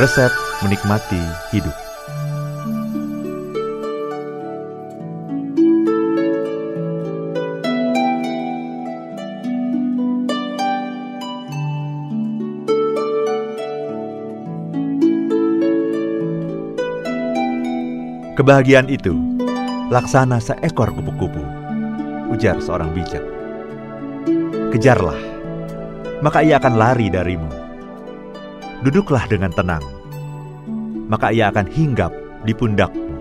Resep menikmati hidup. Kebahagiaan itu laksana seekor kupu-kupu, ujar seorang bijak. Kejarlah, maka ia akan lari darimu. Duduklah dengan tenang, maka ia akan hinggap di pundakmu.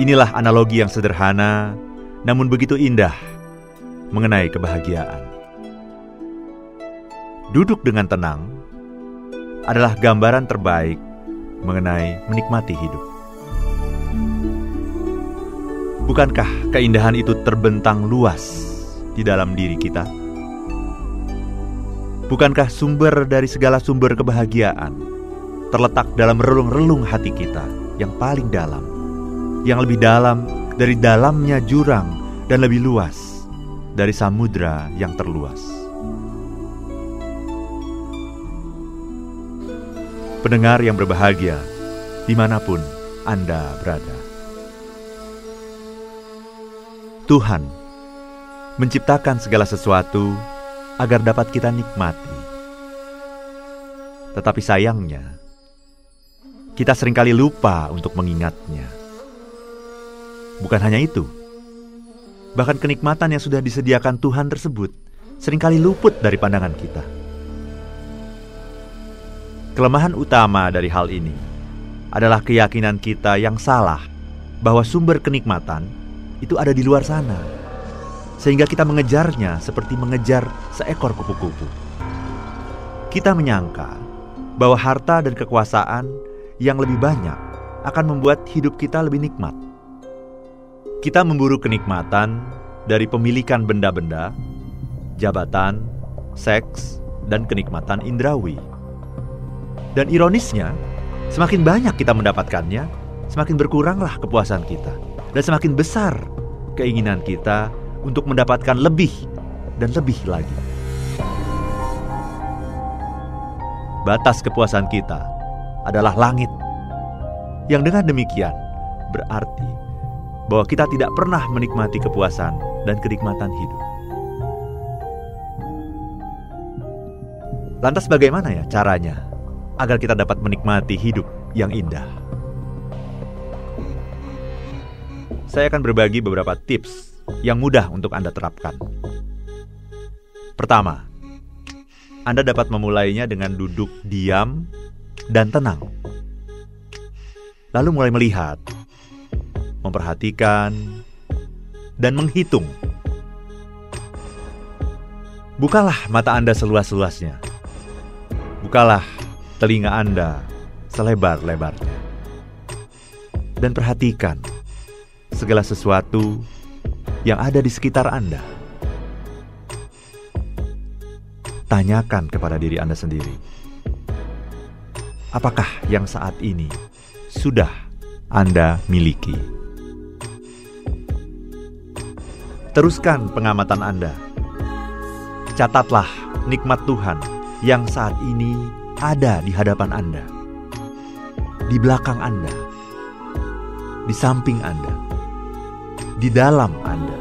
Inilah analogi yang sederhana, namun begitu indah mengenai kebahagiaan. Duduk dengan tenang adalah gambaran terbaik mengenai menikmati hidup. Bukankah keindahan itu terbentang luas di dalam diri kita? Bukankah sumber dari segala sumber kebahagiaan terletak dalam relung-relung hati kita yang paling dalam, yang lebih dalam dari dalamnya jurang dan lebih luas dari samudra yang terluas? Pendengar yang berbahagia, di mana pun Anda berada. Tuhan menciptakan segala sesuatu agar dapat kita nikmati. Tetapi sayangnya, kita sering kali lupa untuk mengingatnya. Bukan hanya itu, bahkan kenikmatan yang sudah disediakan Tuhan tersebut sering kali luput dari pandangan kita. Kelemahan utama dari hal ini adalah keyakinan kita yang salah bahwa sumber kenikmatan itu ada di luar sana sehingga kita mengejarnya seperti mengejar seekor kupu-kupu. Kita menyangka bahwa harta dan kekuasaan yang lebih banyak akan membuat hidup kita lebih nikmat. Kita memburu kenikmatan dari pemilikan benda-benda, jabatan, seks, dan kenikmatan indrawi. Dan ironisnya, semakin banyak kita mendapatkannya, semakin berkuranglah kepuasan kita, dan semakin besar keinginan kita untuk mendapatkan lebih dan lebih lagi. Batas kepuasan kita adalah langit. Yang dengan demikian berarti bahwa kita tidak pernah menikmati kepuasan dan kenikmatan hidup. Lantas bagaimana ya caranya agar kita dapat menikmati hidup yang indah? Saya akan berbagi beberapa tips yang mudah untuk Anda terapkan. Pertama, Anda dapat memulainya dengan duduk diam dan tenang. Lalu mulai melihat, memperhatikan, dan menghitung. Bukalah mata Anda seluas-luasnya. Bukalah telinga Anda selebar-lebarnya. Dan perhatikan segala sesuatu yang ada di sekitar Anda. Tanyakan kepada diri Anda sendiri, apakah yang saat ini sudah Anda miliki? Teruskan pengamatan Anda. Catatlah nikmat Tuhan yang saat ini ada di hadapan Anda, di belakang Anda, di samping Anda, di dalam Anda.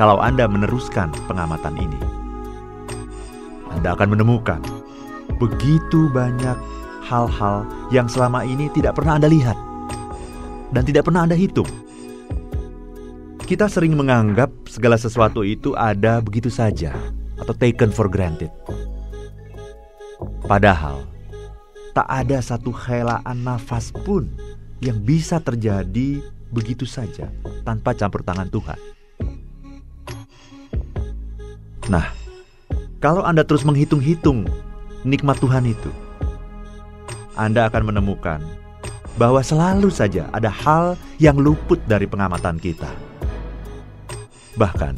Kalau Anda meneruskan pengamatan ini, Anda akan menemukan begitu banyak hal-hal yang selama ini tidak pernah Anda lihat dan tidak pernah Anda hitung. Kita sering menganggap segala sesuatu itu ada begitu saja atau taken for granted. Padahal, tak ada satu helaan nafas pun yang bisa terjadi begitu saja tanpa campur tangan Tuhan. Nah, kalau Anda terus menghitung-hitung nikmat Tuhan itu, Anda akan menemukan bahwa selalu saja ada hal yang luput dari pengamatan kita. Bahkan,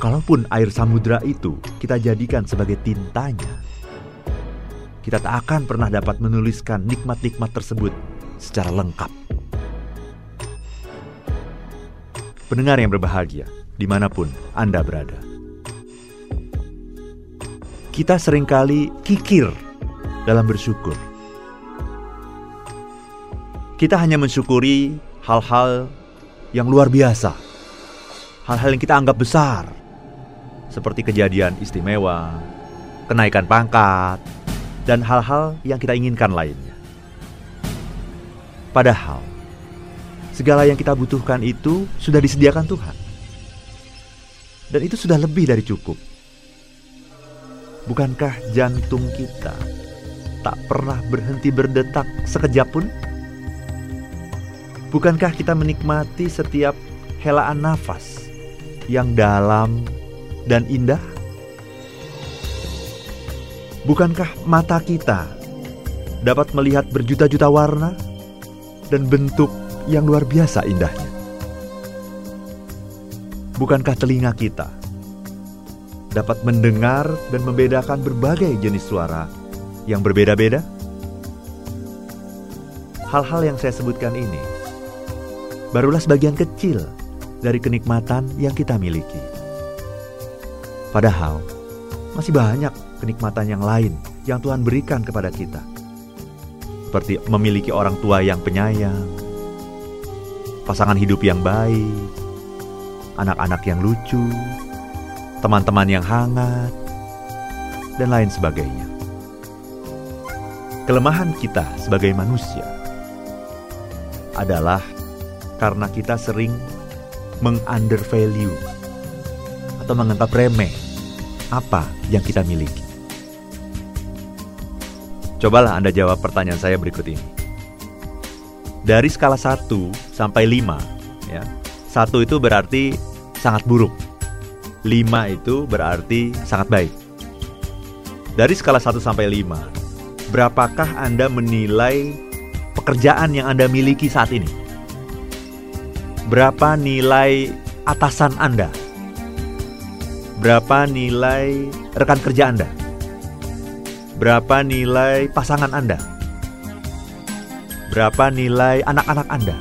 kalaupun air samudra itu kita jadikan sebagai tintanya, kita tak akan pernah dapat menuliskan nikmat-nikmat tersebut secara lengkap. Pendengar yang berbahagia, di mana pun Anda berada. kita sering kali kikir dalam bersyukur. Kita hanya mensyukuri hal-hal yang luar biasa, hal-hal yang kita anggap besar, seperti kejadian istimewa, kenaikan pangkat, dan hal-hal yang kita inginkan lainnya. Padahal, segala yang kita butuhkan itu sudah disediakan Tuhan, dan itu sudah lebih dari cukup. Bukankah jantung kita tak pernah berhenti berdetak sekejap pun? Bukankah kita menikmati setiap helaan nafas yang dalam dan indah? Bukankah mata kita dapat melihat berjuta-juta warna dan bentuk yang luar biasa indahnya? Bukankah telinga kita dapat mendengar dan membedakan berbagai jenis suara yang berbeda-beda? Hal-hal yang saya sebutkan ini barulah sebagian kecil dari kenikmatan yang kita miliki. Padahal masih banyak kenikmatan yang lain yang Tuhan berikan kepada kita. Seperti memiliki orang tua yang penyayang, pasangan hidup yang baik, anak-anak yang lucu, teman-teman yang hangat, dan lain sebagainya. Kelemahan kita sebagai manusia adalah karena kita sering meng-undervalue atau menganggap remeh apa yang kita miliki. Cobalah Anda jawab pertanyaan saya berikut ini. Dari skala 1 sampai 5, ya. 1 itu berarti sangat buruk 5 itu berarti sangat baik. Dari skala 1 sampai 5, berapakah Anda menilai pekerjaan yang Anda miliki saat ini? Berapa nilai atasan Anda? Berapa nilai rekan kerja Anda? Berapa nilai pasangan Anda? Berapa nilai anak-anak Anda?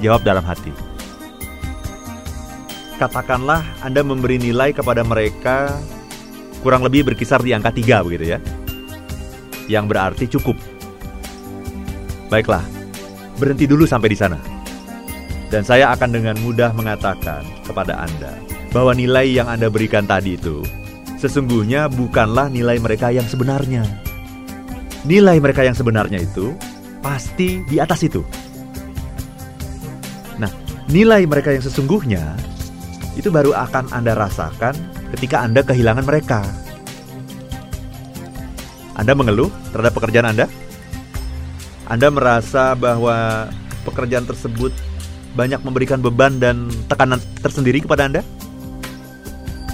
Jawab dalam hati katakanlah Anda memberi nilai kepada mereka kurang lebih berkisar di angka 3 begitu ya. Yang berarti cukup. Baiklah, berhenti dulu sampai di sana. Dan saya akan dengan mudah mengatakan kepada Anda bahwa nilai yang Anda berikan tadi itu sesungguhnya bukanlah nilai mereka yang sebenarnya. Nilai mereka yang sebenarnya itu pasti di atas itu. Nah, nilai mereka yang sesungguhnya itu baru akan Anda rasakan ketika Anda kehilangan mereka. Anda mengeluh terhadap pekerjaan Anda? Anda merasa bahwa pekerjaan tersebut banyak memberikan beban dan tekanan tersendiri kepada Anda?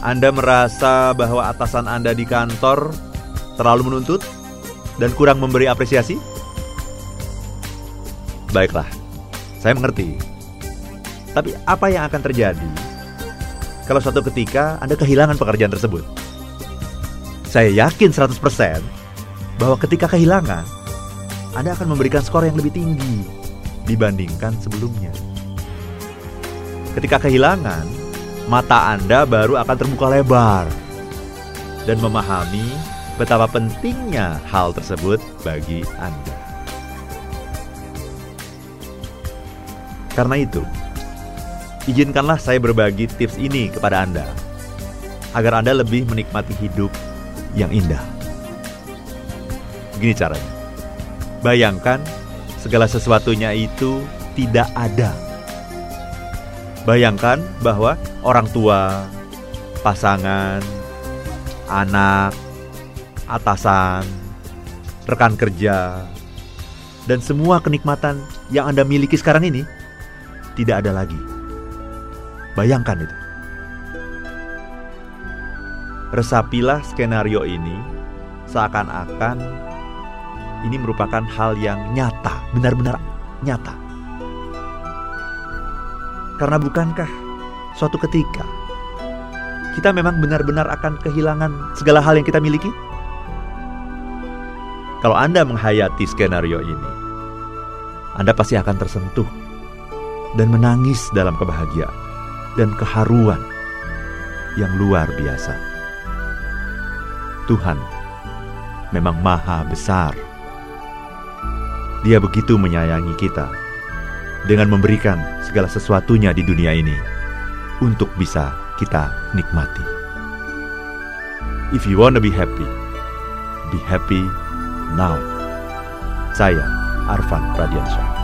Anda merasa bahwa atasan Anda di kantor terlalu menuntut dan kurang memberi apresiasi? Baiklah, saya mengerti. Tapi apa yang akan terjadi kalau suatu ketika Anda kehilangan pekerjaan tersebut. Saya yakin 100% bahwa ketika kehilangan, Anda akan memberikan skor yang lebih tinggi dibandingkan sebelumnya. Ketika kehilangan, mata Anda baru akan terbuka lebar dan memahami betapa pentingnya hal tersebut bagi Anda. Karena itu, Izinkanlah saya berbagi tips ini kepada Anda, agar Anda lebih menikmati hidup yang indah. Begini caranya. Bayangkan segala sesuatunya itu tidak ada. Bayangkan bahwa orang tua, pasangan, anak, atasan, rekan kerja, dan semua kenikmatan yang Anda miliki sekarang ini tidak ada lagi. Bayangkan itu. Resapilah skenario ini seakan-akan ini merupakan hal yang nyata, benar-benar nyata. Karena bukankah suatu ketika kita memang benar-benar akan kehilangan segala hal yang kita miliki? Kalau Anda menghayati skenario ini, Anda pasti akan tersentuh dan menangis dalam kebahagiaan dan keharuan yang luar biasa. Tuhan memang maha besar. Dia begitu menyayangi kita dengan memberikan segala sesuatunya di dunia ini untuk bisa kita nikmati. If you want to be happy, be happy now. Saya Arfan Radiansyah.